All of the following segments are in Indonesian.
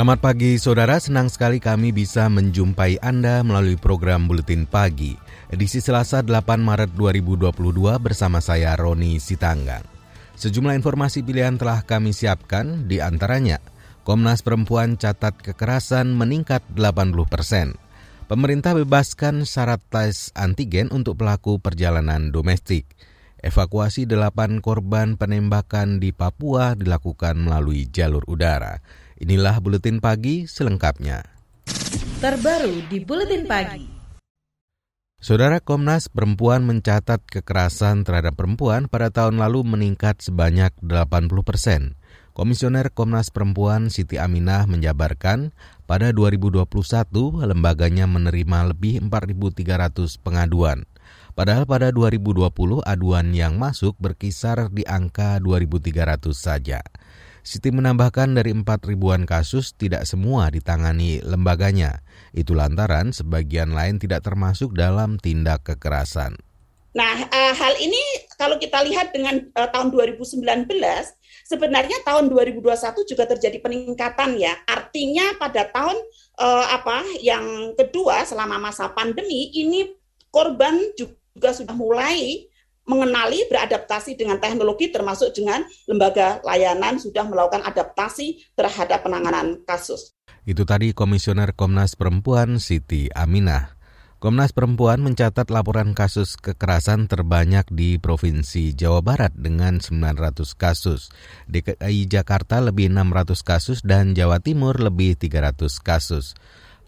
Selamat pagi saudara, senang sekali kami bisa menjumpai Anda melalui program Buletin Pagi. Edisi Selasa 8 Maret 2022 bersama saya Roni Sitanggang. Sejumlah informasi pilihan telah kami siapkan, di antaranya Komnas Perempuan catat kekerasan meningkat 80 persen. Pemerintah bebaskan syarat tes antigen untuk pelaku perjalanan domestik. Evakuasi delapan korban penembakan di Papua dilakukan melalui jalur udara. Inilah buletin pagi selengkapnya. Terbaru di buletin pagi. Saudara Komnas Perempuan mencatat kekerasan terhadap perempuan pada tahun lalu meningkat sebanyak 80 persen. Komisioner Komnas Perempuan Siti Aminah menjabarkan pada 2021 lembaganya menerima lebih 4.300 pengaduan. Padahal pada 2020 aduan yang masuk berkisar di angka 2.300 saja. Siti menambahkan dari 4 ribuan kasus tidak semua ditangani lembaganya. Itu lantaran sebagian lain tidak termasuk dalam tindak kekerasan. Nah, uh, hal ini kalau kita lihat dengan uh, tahun 2019, sebenarnya tahun 2021 juga terjadi peningkatan ya. Artinya pada tahun uh, apa yang kedua selama masa pandemi ini korban juga sudah mulai mengenali beradaptasi dengan teknologi termasuk dengan lembaga layanan sudah melakukan adaptasi terhadap penanganan kasus. Itu tadi Komisioner Komnas Perempuan Siti Aminah. Komnas Perempuan mencatat laporan kasus kekerasan terbanyak di Provinsi Jawa Barat dengan 900 kasus. DKI Jakarta lebih 600 kasus dan Jawa Timur lebih 300 kasus.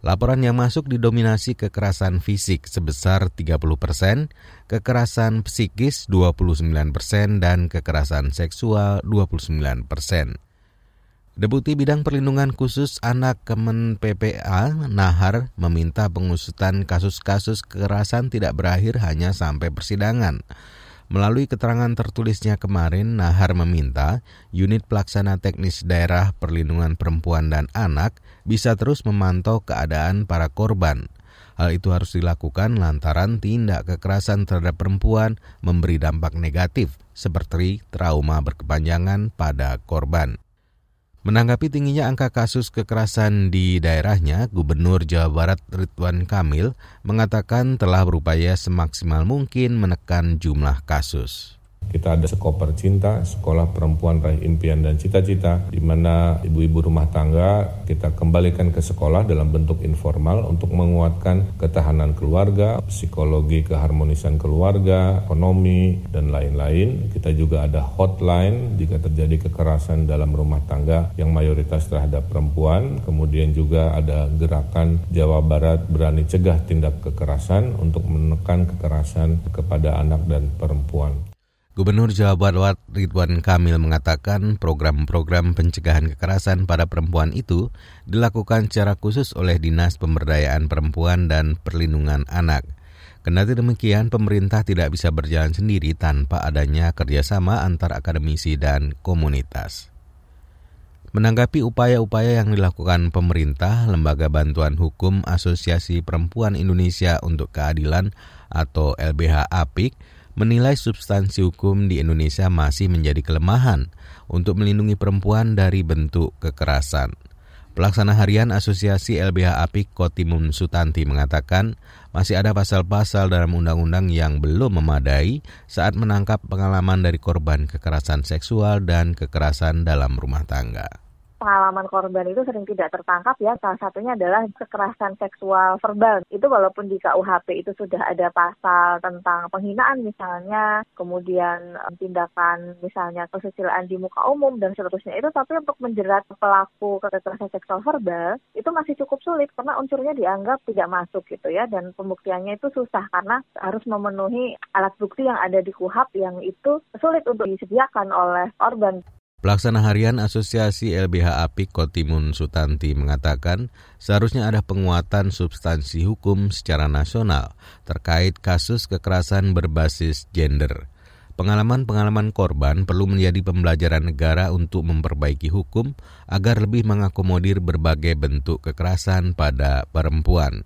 Laporan yang masuk didominasi kekerasan fisik sebesar 30 persen, kekerasan psikis 29 persen, dan kekerasan seksual 29 persen. Deputi Bidang Perlindungan Khusus Anak Kemen PPA, Nahar, meminta pengusutan kasus-kasus kekerasan tidak berakhir hanya sampai persidangan. Melalui keterangan tertulisnya kemarin, Nahar meminta unit pelaksana teknis daerah perlindungan perempuan dan anak bisa terus memantau keadaan para korban. Hal itu harus dilakukan lantaran tindak kekerasan terhadap perempuan memberi dampak negatif seperti trauma berkepanjangan pada korban. Menanggapi tingginya angka kasus kekerasan di daerahnya, Gubernur Jawa Barat Ridwan Kamil mengatakan telah berupaya semaksimal mungkin menekan jumlah kasus. Kita ada sekoper cinta, sekolah perempuan raih impian dan cita-cita, di mana ibu-ibu rumah tangga kita kembalikan ke sekolah dalam bentuk informal untuk menguatkan ketahanan keluarga, psikologi keharmonisan keluarga, ekonomi, dan lain-lain. Kita juga ada hotline jika terjadi kekerasan dalam rumah tangga yang mayoritas terhadap perempuan. Kemudian juga ada gerakan Jawa Barat berani cegah tindak kekerasan untuk menekan kekerasan kepada anak dan perempuan. Gubernur Jawa Barat Ridwan Kamil mengatakan program-program pencegahan kekerasan pada perempuan itu dilakukan secara khusus oleh Dinas Pemberdayaan Perempuan dan Perlindungan Anak. Kendati demikian, pemerintah tidak bisa berjalan sendiri tanpa adanya kerjasama antar akademisi dan komunitas. Menanggapi upaya-upaya yang dilakukan pemerintah, Lembaga Bantuan Hukum Asosiasi Perempuan Indonesia untuk Keadilan atau LBH APIK menilai substansi hukum di Indonesia masih menjadi kelemahan untuk melindungi perempuan dari bentuk kekerasan. Pelaksana harian Asosiasi LBH Apik Kotimun Sutanti mengatakan masih ada pasal-pasal dalam undang-undang yang belum memadai saat menangkap pengalaman dari korban kekerasan seksual dan kekerasan dalam rumah tangga pengalaman korban itu sering tidak tertangkap ya. Salah satunya adalah kekerasan seksual verbal. Itu walaupun di KUHP itu sudah ada pasal tentang penghinaan misalnya, kemudian tindakan misalnya kesusilaan di muka umum dan seterusnya itu, tapi untuk menjerat pelaku kekerasan seksual verbal itu masih cukup sulit karena unsurnya dianggap tidak masuk gitu ya dan pembuktiannya itu susah karena harus memenuhi alat bukti yang ada di KUHP yang itu sulit untuk disediakan oleh korban. Pelaksana harian Asosiasi LBH Apik Kotimun Sutanti mengatakan seharusnya ada penguatan substansi hukum secara nasional terkait kasus kekerasan berbasis gender. Pengalaman-pengalaman korban perlu menjadi pembelajaran negara untuk memperbaiki hukum agar lebih mengakomodir berbagai bentuk kekerasan pada perempuan.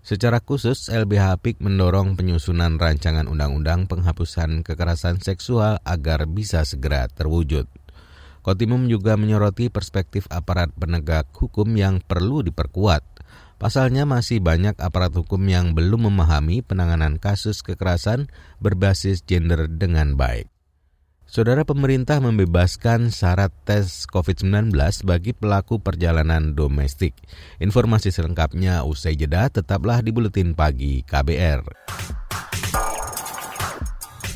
Secara khusus, LBH PIK mendorong penyusunan rancangan undang-undang penghapusan kekerasan seksual agar bisa segera terwujud. Kotimum juga menyoroti perspektif aparat penegak hukum yang perlu diperkuat. Pasalnya masih banyak aparat hukum yang belum memahami penanganan kasus kekerasan berbasis gender dengan baik. Saudara pemerintah membebaskan syarat tes COVID-19 bagi pelaku perjalanan domestik. Informasi selengkapnya usai jeda tetaplah di Buletin Pagi KBR.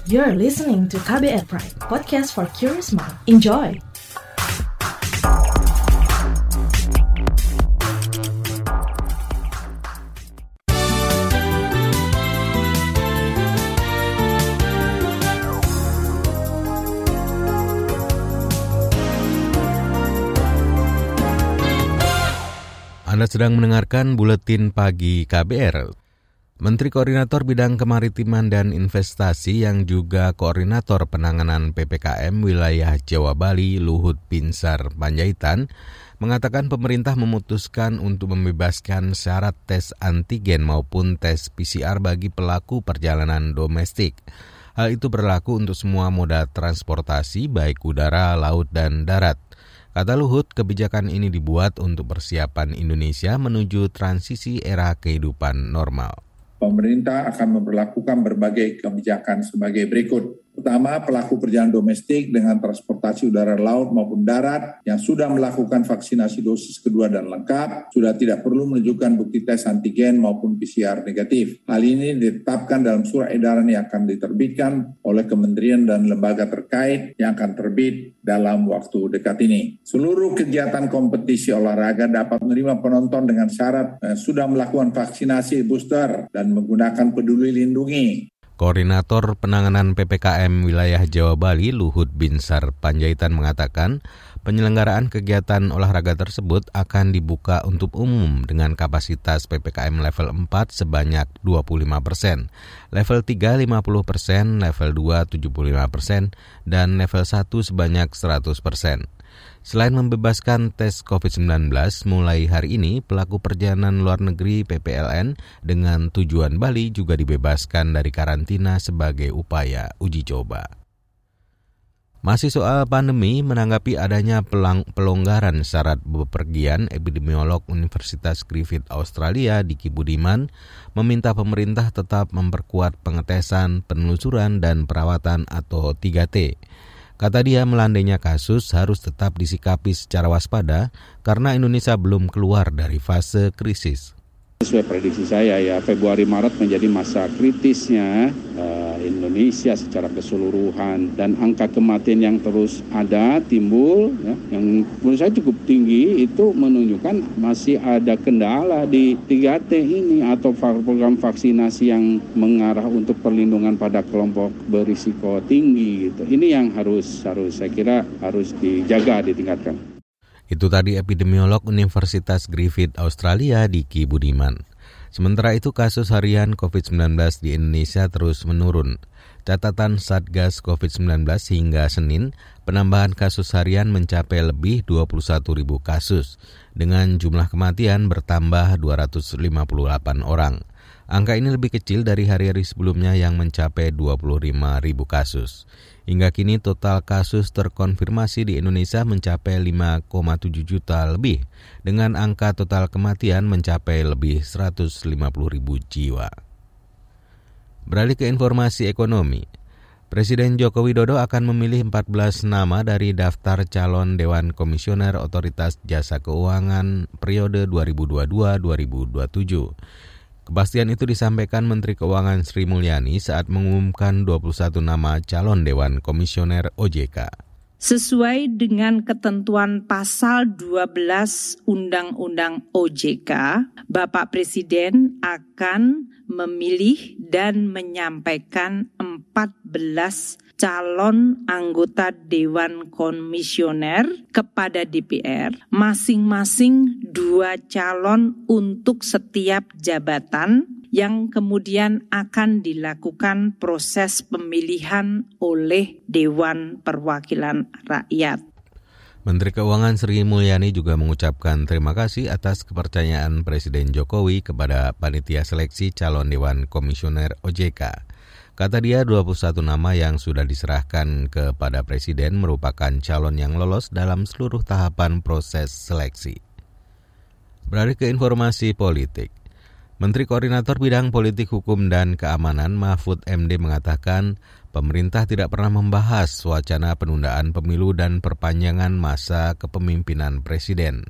You're listening to KBR Pride, podcast for curious mind. Enjoy! Sedang mendengarkan buletin pagi KBR. Menteri Koordinator Bidang Kemaritiman dan Investasi yang juga Koordinator Penanganan PPKM Wilayah Jawa Bali Luhut Pinsar Panjaitan mengatakan pemerintah memutuskan untuk membebaskan syarat tes antigen maupun tes PCR bagi pelaku perjalanan domestik. Hal itu berlaku untuk semua moda transportasi baik udara, laut, dan darat. Kata Luhut, kebijakan ini dibuat untuk persiapan Indonesia menuju transisi era kehidupan normal. Pemerintah akan memperlakukan berbagai kebijakan sebagai berikut. Pertama, pelaku perjalanan domestik dengan transportasi udara laut maupun darat yang sudah melakukan vaksinasi dosis kedua dan lengkap, sudah tidak perlu menunjukkan bukti tes antigen maupun PCR negatif. Hal ini ditetapkan dalam surat edaran yang akan diterbitkan oleh kementerian dan lembaga terkait yang akan terbit dalam waktu dekat ini. Seluruh kegiatan kompetisi olahraga dapat menerima penonton dengan syarat eh, sudah melakukan vaksinasi booster dan menggunakan peduli lindungi. Koordinator Penanganan PPKM Wilayah Jawa Bali Luhut Binsar Panjaitan mengatakan penyelenggaraan kegiatan olahraga tersebut akan dibuka untuk umum dengan kapasitas PPKM level 4 sebanyak 25 persen, level 3 50 persen, level 2 75 persen, dan level 1 sebanyak 100 persen. Selain membebaskan tes COVID-19, mulai hari ini pelaku perjalanan luar negeri PPLN dengan tujuan Bali juga dibebaskan dari karantina sebagai upaya uji coba. Masih soal pandemi, menanggapi adanya pelang, pelonggaran syarat bepergian, epidemiolog Universitas Griffith Australia Diki Budiman meminta pemerintah tetap memperkuat pengetesan, penelusuran, dan perawatan atau 3T. Kata dia, melandainya kasus harus tetap disikapi secara waspada karena Indonesia belum keluar dari fase krisis. Sesuai prediksi saya ya Februari Maret menjadi masa kritisnya uh, Indonesia secara keseluruhan dan angka kematian yang terus ada timbul ya, yang menurut saya cukup tinggi itu menunjukkan masih ada kendala di 3T ini atau program vaksinasi yang mengarah untuk perlindungan pada kelompok berisiko tinggi gitu. Ini yang harus harus saya kira harus dijaga ditingkatkan. Itu tadi epidemiolog Universitas Griffith Australia Diki Budiman. Sementara itu kasus harian COVID-19 di Indonesia terus menurun. Catatan Satgas COVID-19 hingga Senin, penambahan kasus harian mencapai lebih 21 ribu kasus, dengan jumlah kematian bertambah 258 orang. Angka ini lebih kecil dari hari-hari sebelumnya yang mencapai 25 ribu kasus. Hingga kini total kasus terkonfirmasi di Indonesia mencapai 5,7 juta lebih, dengan angka total kematian mencapai lebih 150 ribu jiwa. Beralih ke informasi ekonomi. Presiden Joko Widodo akan memilih 14 nama dari daftar calon Dewan Komisioner Otoritas Jasa Keuangan periode 2022-2027. Kepastian itu disampaikan Menteri Keuangan Sri Mulyani saat mengumumkan 21 nama calon Dewan Komisioner OJK. Sesuai dengan ketentuan pasal 12 Undang-Undang OJK, Bapak Presiden akan memilih dan menyampaikan 14 calon anggota Dewan Komisioner kepada DPR, masing-masing dua calon untuk setiap jabatan yang kemudian akan dilakukan proses pemilihan oleh Dewan Perwakilan Rakyat. Menteri Keuangan Sri Mulyani juga mengucapkan terima kasih atas kepercayaan Presiden Jokowi kepada panitia seleksi calon Dewan Komisioner OJK. Kata dia 21 nama yang sudah diserahkan kepada Presiden merupakan calon yang lolos dalam seluruh tahapan proses seleksi. Beralih ke informasi politik. Menteri Koordinator Bidang Politik Hukum dan Keamanan Mahfud MD mengatakan pemerintah tidak pernah membahas wacana penundaan pemilu dan perpanjangan masa kepemimpinan presiden.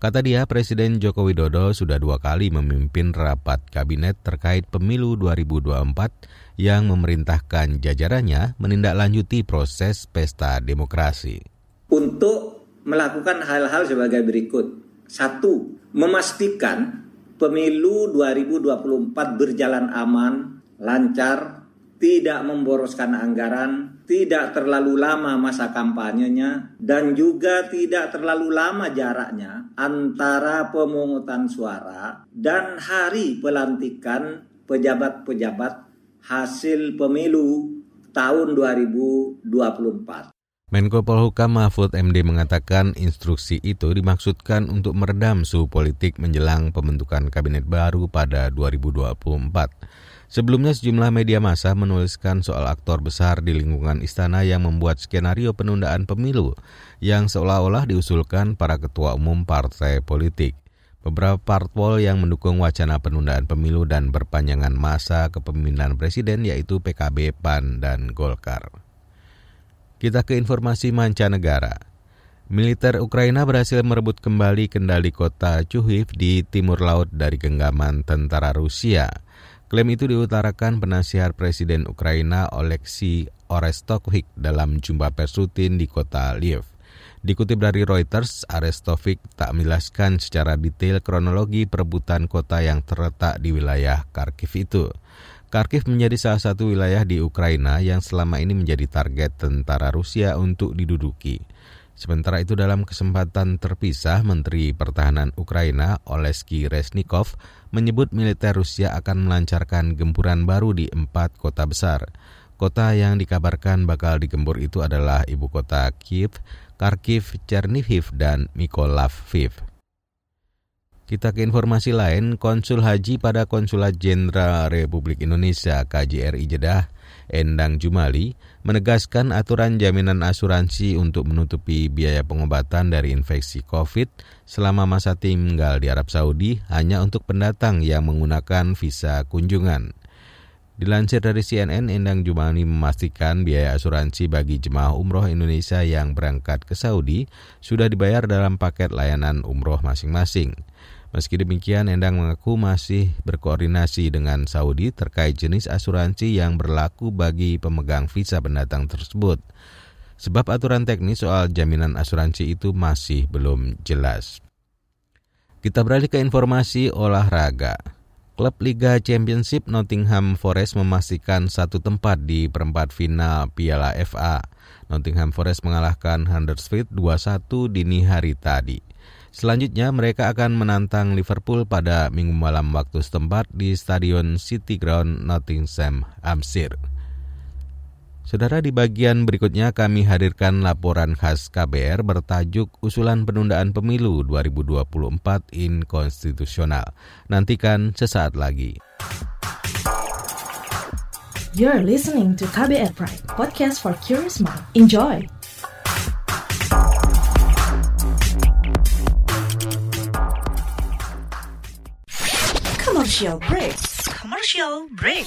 Kata dia, Presiden Joko Widodo sudah dua kali memimpin rapat kabinet terkait pemilu 2024 yang memerintahkan jajarannya menindaklanjuti proses pesta demokrasi. Untuk melakukan hal-hal sebagai berikut. Satu, memastikan pemilu 2024 berjalan aman, lancar, tidak memboroskan anggaran, tidak terlalu lama masa kampanyenya, dan juga tidak terlalu lama jaraknya antara pemungutan suara dan hari pelantikan pejabat-pejabat hasil pemilu tahun 2024. Menko Polhukam Mahfud MD mengatakan instruksi itu dimaksudkan untuk meredam suhu politik menjelang pembentukan kabinet baru pada 2024. Sebelumnya sejumlah media massa menuliskan soal aktor besar di lingkungan istana yang membuat skenario penundaan pemilu yang seolah-olah diusulkan para ketua umum partai politik. Beberapa parpol yang mendukung wacana penundaan pemilu dan perpanjangan masa kepemimpinan presiden yaitu PKB, PAN, dan Golkar. Kita ke informasi mancanegara. Militer Ukraina berhasil merebut kembali kendali kota Chuhiv di timur laut dari genggaman tentara Rusia. Klaim itu diutarakan penasihat Presiden Ukraina Oleksiy Orestovic dalam jumpa pers rutin di kota Lviv. Dikutip dari Reuters, Arestovic tak menjelaskan secara detail kronologi perebutan kota yang terletak di wilayah Kharkiv itu. Kharkiv menjadi salah satu wilayah di Ukraina yang selama ini menjadi target tentara Rusia untuk diduduki. Sementara itu dalam kesempatan terpisah, Menteri Pertahanan Ukraina Oleski Resnikov menyebut militer Rusia akan melancarkan gempuran baru di empat kota besar. Kota yang dikabarkan bakal digempur itu adalah ibu kota Kiev, Kharkiv, Chernihiv, dan Mykolaiv. Kita ke informasi lain, Konsul Haji pada Konsulat Jenderal Republik Indonesia KJRI Jeddah Endang Jumali, menegaskan aturan jaminan asuransi untuk menutupi biaya pengobatan dari infeksi COVID selama masa tinggal di Arab Saudi hanya untuk pendatang yang menggunakan visa kunjungan. Dilansir dari CNN, Endang Jumali memastikan biaya asuransi bagi jemaah umroh Indonesia yang berangkat ke Saudi sudah dibayar dalam paket layanan umroh masing-masing. Meski demikian, Endang mengaku masih berkoordinasi dengan Saudi terkait jenis asuransi yang berlaku bagi pemegang visa pendatang tersebut. Sebab aturan teknis soal jaminan asuransi itu masih belum jelas. Kita beralih ke informasi olahraga. Klub Liga Championship Nottingham Forest memastikan satu tempat di perempat final Piala FA. Nottingham Forest mengalahkan Huddersfield 2-1 dini hari tadi. Selanjutnya mereka akan menantang Liverpool pada minggu malam waktu setempat di Stadion City Ground Nottingham, Hampshire. Saudara di bagian berikutnya kami hadirkan laporan khas KBR bertajuk Usulan Penundaan Pemilu 2024 Inkonstitusional. Nantikan sesaat lagi. You're listening to KBR Pride, podcast for curious mind. Enjoy! Commercial break. Commercial break.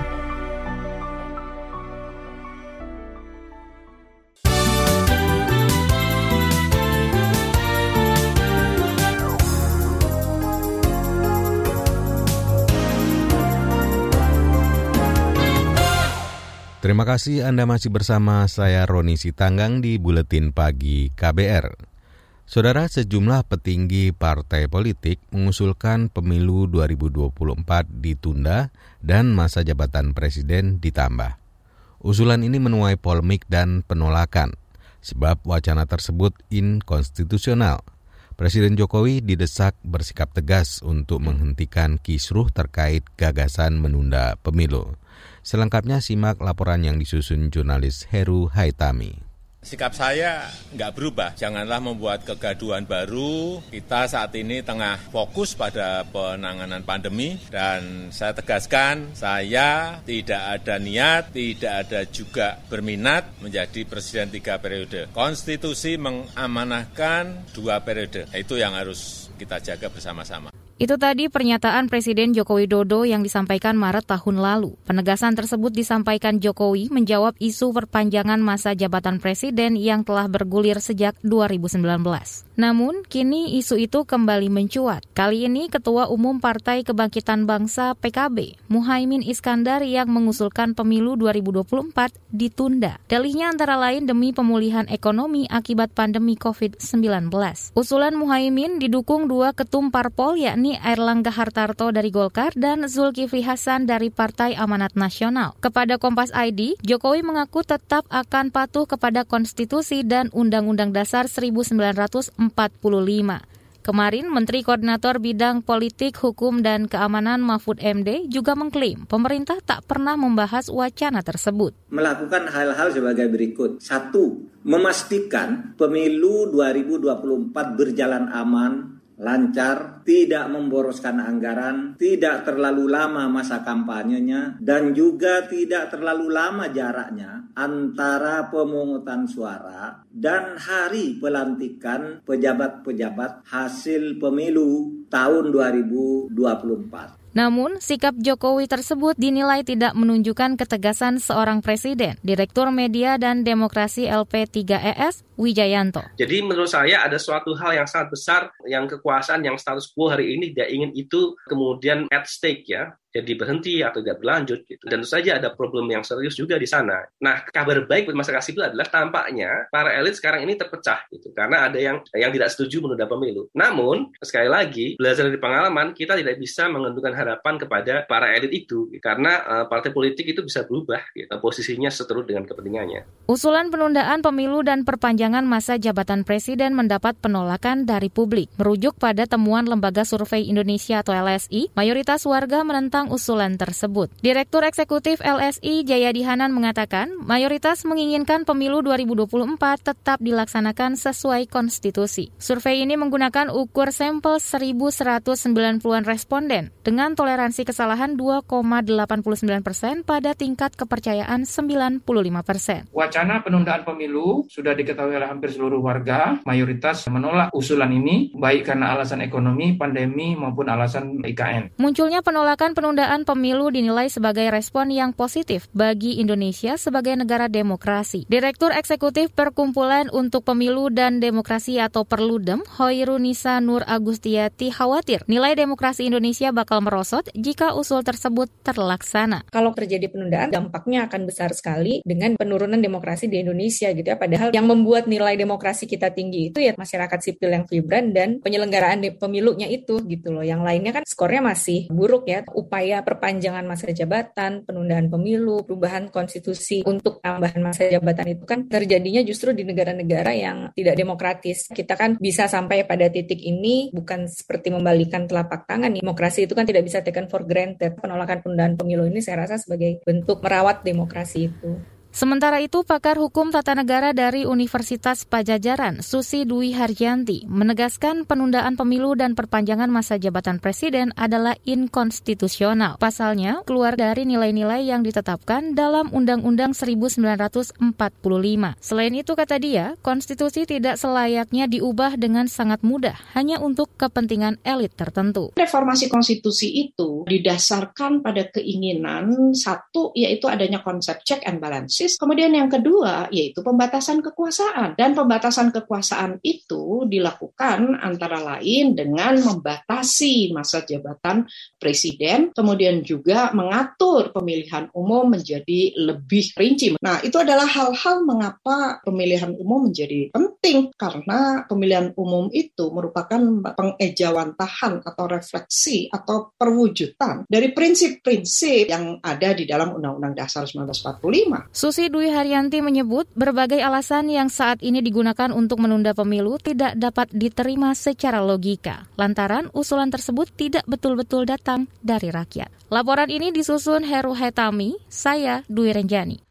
Terima kasih Anda masih bersama saya Roni Sitanggang di Buletin Pagi KBR. Saudara sejumlah petinggi partai politik mengusulkan pemilu 2024 ditunda dan masa jabatan presiden ditambah. Usulan ini menuai polemik dan penolakan sebab wacana tersebut inkonstitusional. Presiden Jokowi didesak bersikap tegas untuk menghentikan kisruh terkait gagasan menunda pemilu. Selengkapnya simak laporan yang disusun jurnalis Heru Haitami. Sikap saya nggak berubah, janganlah membuat kegaduhan baru. Kita saat ini tengah fokus pada penanganan pandemi dan saya tegaskan saya tidak ada niat, tidak ada juga berminat menjadi presiden tiga periode. Konstitusi mengamanahkan dua periode, itu yang harus kita jaga bersama-sama. Itu tadi pernyataan Presiden Joko Widodo yang disampaikan Maret tahun lalu. Penegasan tersebut disampaikan Jokowi menjawab isu perpanjangan masa jabatan presiden yang telah bergulir sejak 2019. Namun, kini isu itu kembali mencuat. Kali ini Ketua Umum Partai Kebangkitan Bangsa PKB, Muhaimin Iskandar yang mengusulkan pemilu 2024 ditunda. Dalihnya antara lain demi pemulihan ekonomi akibat pandemi COVID-19. Usulan Muhaimin didukung dua ketum parpol yakni Erlangga Hartarto dari Golkar dan Zulkifli Hasan dari Partai Amanat Nasional. Kepada Kompas ID, Jokowi mengaku tetap akan patuh kepada konstitusi dan Undang-Undang Dasar 1945. Kemarin, Menteri Koordinator Bidang Politik, Hukum, dan Keamanan Mahfud MD juga mengklaim pemerintah tak pernah membahas wacana tersebut. Melakukan hal-hal sebagai berikut. Satu, memastikan pemilu 2024 berjalan aman, lancar, tidak memboroskan anggaran, tidak terlalu lama masa kampanyenya, dan juga tidak terlalu lama jaraknya antara pemungutan suara dan hari pelantikan pejabat-pejabat hasil pemilu tahun 2024. Namun, sikap Jokowi tersebut dinilai tidak menunjukkan ketegasan seorang presiden. Direktur Media dan Demokrasi LP3ES, Wijayanto. Jadi menurut saya ada suatu hal yang sangat besar yang kekuasaan yang status quo hari ini tidak ingin itu kemudian at stake ya jadi berhenti atau tidak berlanjut gitu. Dan tentu saja ada problem yang serius juga di sana. Nah, kabar baik buat masyarakat sipil adalah tampaknya para elit sekarang ini terpecah gitu karena ada yang yang tidak setuju menunda pemilu. Namun, sekali lagi, belajar dari pengalaman, kita tidak bisa menentukan harapan kepada para elit itu gitu. karena uh, partai politik itu bisa berubah gitu, posisinya seterus dengan kepentingannya. Usulan penundaan pemilu dan perpanjangan masa jabatan presiden mendapat penolakan dari publik. Merujuk pada temuan Lembaga Survei Indonesia atau LSI, mayoritas warga menentang tentang usulan tersebut. Direktur Eksekutif LSI Jayadi Hanan mengatakan, mayoritas menginginkan pemilu 2024 tetap dilaksanakan sesuai konstitusi. Survei ini menggunakan ukur sampel 1.190-an responden dengan toleransi kesalahan 2,89 persen pada tingkat kepercayaan 95 persen. Wacana penundaan pemilu sudah diketahui oleh hampir seluruh warga, mayoritas menolak usulan ini, baik karena alasan ekonomi, pandemi, maupun alasan IKN. Munculnya penolakan penundaan penundaan pemilu dinilai sebagai respon yang positif bagi Indonesia sebagai negara demokrasi. Direktur Eksekutif Perkumpulan untuk Pemilu dan Demokrasi atau Perludem, Hoirunisa Nur Agustiati khawatir nilai demokrasi Indonesia bakal merosot jika usul tersebut terlaksana. Kalau terjadi penundaan, dampaknya akan besar sekali dengan penurunan demokrasi di Indonesia gitu ya. Padahal yang membuat nilai demokrasi kita tinggi itu ya masyarakat sipil yang vibran dan penyelenggaraan pemilunya itu gitu loh. Yang lainnya kan skornya masih buruk ya. Upaya upaya perpanjangan masa jabatan, penundaan pemilu, perubahan konstitusi untuk tambahan masa jabatan itu kan terjadinya justru di negara-negara yang tidak demokratis. Kita kan bisa sampai pada titik ini bukan seperti membalikan telapak tangan. Demokrasi itu kan tidak bisa taken for granted. Penolakan penundaan pemilu ini saya rasa sebagai bentuk merawat demokrasi itu. Sementara itu, pakar hukum tata negara dari Universitas Pajajaran, Susi Dwi Harjanti, menegaskan penundaan pemilu dan perpanjangan masa jabatan presiden adalah inkonstitusional. Pasalnya, keluar dari nilai-nilai yang ditetapkan dalam Undang-Undang 1945. Selain itu, kata dia, konstitusi tidak selayaknya diubah dengan sangat mudah, hanya untuk kepentingan elit tertentu. Reformasi konstitusi itu didasarkan pada keinginan satu, yaitu adanya konsep check and balance Kemudian yang kedua yaitu pembatasan kekuasaan. Dan pembatasan kekuasaan itu dilakukan antara lain dengan membatasi masa jabatan presiden, kemudian juga mengatur pemilihan umum menjadi lebih rinci. Nah, itu adalah hal-hal mengapa pemilihan umum menjadi penting karena pemilihan umum itu merupakan pengejawantahan atau refleksi atau perwujudan dari prinsip-prinsip yang ada di dalam Undang-Undang Dasar 1945. Susi Dwi Haryanti menyebut berbagai alasan yang saat ini digunakan untuk menunda pemilu tidak dapat diterima secara logika, lantaran usulan tersebut tidak betul-betul datang dari rakyat. Laporan ini disusun Heru Hetami, saya Dwi Renjani.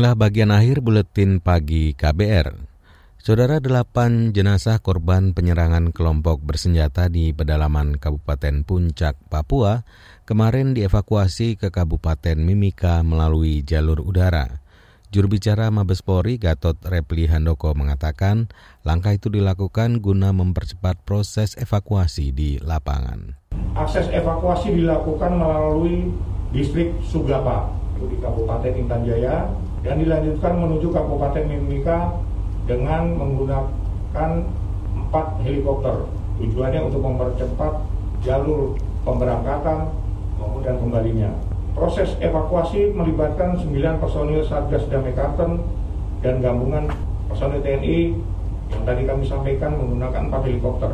Inilah bagian akhir buletin pagi KBR. Saudara delapan jenazah korban penyerangan kelompok bersenjata di pedalaman Kabupaten Puncak, Papua, kemarin dievakuasi ke Kabupaten Mimika melalui jalur udara. Juru bicara Mabespori Gatot Repli Handoko mengatakan langkah itu dilakukan guna mempercepat proses evakuasi di lapangan. Akses evakuasi dilakukan melalui distrik Sugapa, di Kabupaten Intan Jaya, dan dilanjutkan menuju Kabupaten Mimika dengan menggunakan empat helikopter. Tujuannya untuk mempercepat jalur pemberangkatan maupun dan kembalinya. Proses evakuasi melibatkan 9 personil Satgas Damai Karten dan gabungan personil TNI yang tadi kami sampaikan menggunakan empat helikopter.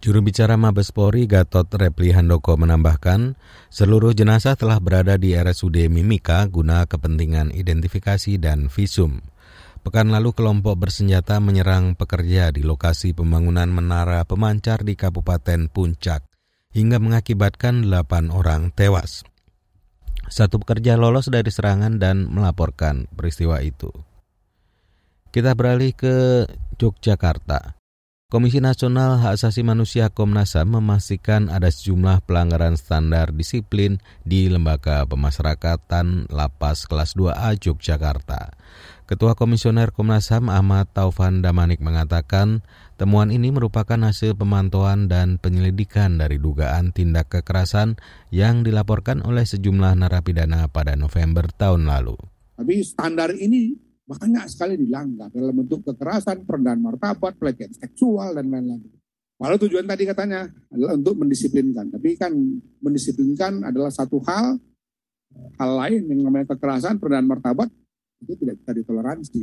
Juru bicara Mabespori Gatot Repli Handoko menambahkan, seluruh jenazah telah berada di RSUD Mimika guna kepentingan identifikasi dan visum. Pekan lalu kelompok bersenjata menyerang pekerja di lokasi pembangunan menara pemancar di Kabupaten Puncak hingga mengakibatkan 8 orang tewas. Satu pekerja lolos dari serangan dan melaporkan peristiwa itu. Kita beralih ke Yogyakarta. Komisi Nasional Hak Asasi Manusia Komnas HAM memastikan ada sejumlah pelanggaran standar disiplin di Lembaga Pemasyarakatan Lapas Kelas 2A Yogyakarta. Ketua Komisioner Komnas HAM Ahmad Taufan Damanik mengatakan temuan ini merupakan hasil pemantauan dan penyelidikan dari dugaan tindak kekerasan yang dilaporkan oleh sejumlah narapidana pada November tahun lalu. Tapi standar ini banyak sekali dilanggar dalam bentuk kekerasan, perendahan martabat, pelecehan seksual, dan lain-lain. Walau tujuan tadi katanya adalah untuk mendisiplinkan. Tapi kan mendisiplinkan adalah satu hal, hal lain yang namanya kekerasan, perendahan martabat, itu tidak bisa ditoleransi.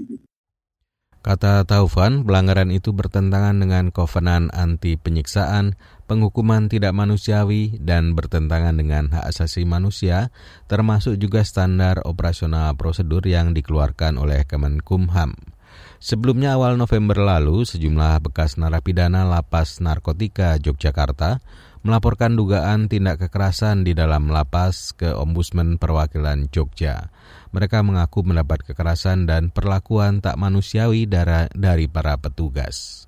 Kata Taufan, pelanggaran itu bertentangan dengan kovenan anti penyiksaan, penghukuman tidak manusiawi, dan bertentangan dengan hak asasi manusia, termasuk juga standar operasional prosedur yang dikeluarkan oleh Kemenkumham. Sebelumnya awal November lalu, sejumlah bekas narapidana lapas narkotika Yogyakarta melaporkan dugaan tindak kekerasan di dalam lapas ke Ombudsman Perwakilan Jogja. Mereka mengaku mendapat kekerasan dan perlakuan tak manusiawi dari para petugas.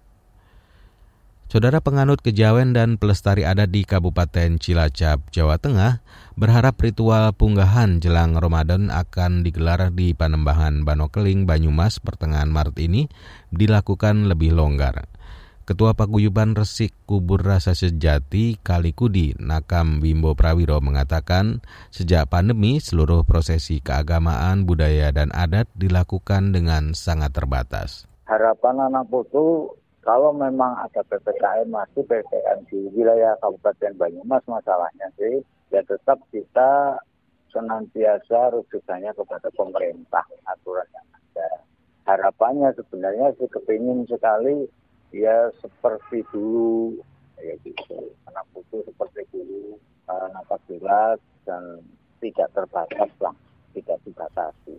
Saudara penganut kejawen dan pelestari adat di Kabupaten Cilacap, Jawa Tengah, berharap ritual punggahan jelang Ramadan akan digelar di Panembahan Banokeling, Banyumas pertengahan Maret ini dilakukan lebih longgar. Ketua Paguyuban Resik Kubur Rasa Sejati Kalikudi Nakam Bimbo Prawiro mengatakan sejak pandemi seluruh prosesi keagamaan, budaya, dan adat dilakukan dengan sangat terbatas. Harapan anak putu kalau memang ada PPKM masih PPKM di wilayah Kabupaten Banyumas masalahnya sih ya tetap kita senantiasa rujukannya kepada pemerintah aturan yang ada. Harapannya sebenarnya sih kepingin sekali ya seperti dulu. Ya gitu. Anak putu seperti dulu. Napas jelas dan tidak terbatas lah. Tidak dibatasi.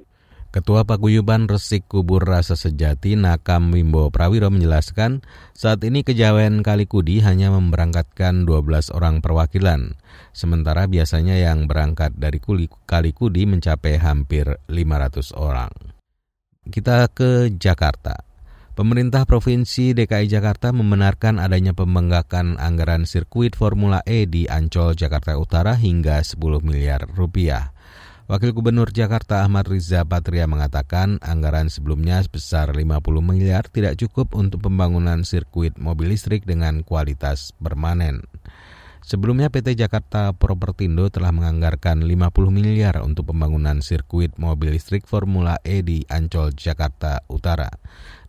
Ketua Paguyuban Resik Kubur Rasa Sejati Nakam Wimbo Prawiro menjelaskan, saat ini Kejawen Kalikudi hanya memberangkatkan 12 orang perwakilan, sementara biasanya yang berangkat dari Kalikudi mencapai hampir 500 orang. Kita ke Jakarta. Pemerintah Provinsi DKI Jakarta membenarkan adanya pembengkakan anggaran sirkuit Formula E di Ancol, Jakarta Utara hingga 10 miliar rupiah. Wakil Gubernur Jakarta Ahmad Riza Patria mengatakan anggaran sebelumnya sebesar 50 miliar tidak cukup untuk pembangunan sirkuit mobil listrik dengan kualitas permanen. Sebelumnya PT Jakarta Propertindo telah menganggarkan 50 miliar untuk pembangunan sirkuit mobil listrik Formula E di Ancol, Jakarta Utara.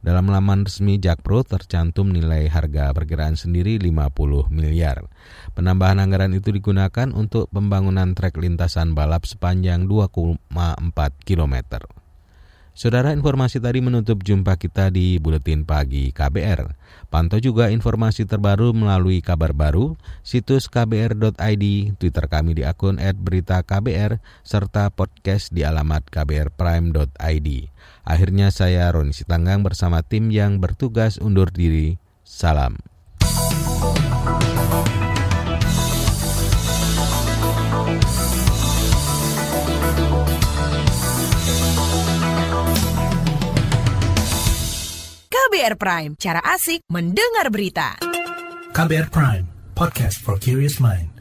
Dalam laman resmi Jakpro tercantum nilai harga perkiraan sendiri 50 miliar. Penambahan anggaran itu digunakan untuk pembangunan trek lintasan balap sepanjang 2,4 km. Saudara informasi tadi menutup jumpa kita di Buletin Pagi KBR. Pantau juga informasi terbaru melalui kabar baru, situs kbr.id, Twitter kami di akun @beritaKBR, serta podcast di alamat kbrprime.id. Akhirnya saya Roni Sitanggang bersama tim yang bertugas undur diri. Salam. KBR Prime, cara asik mendengar berita. KBR Prime, podcast for curious mind.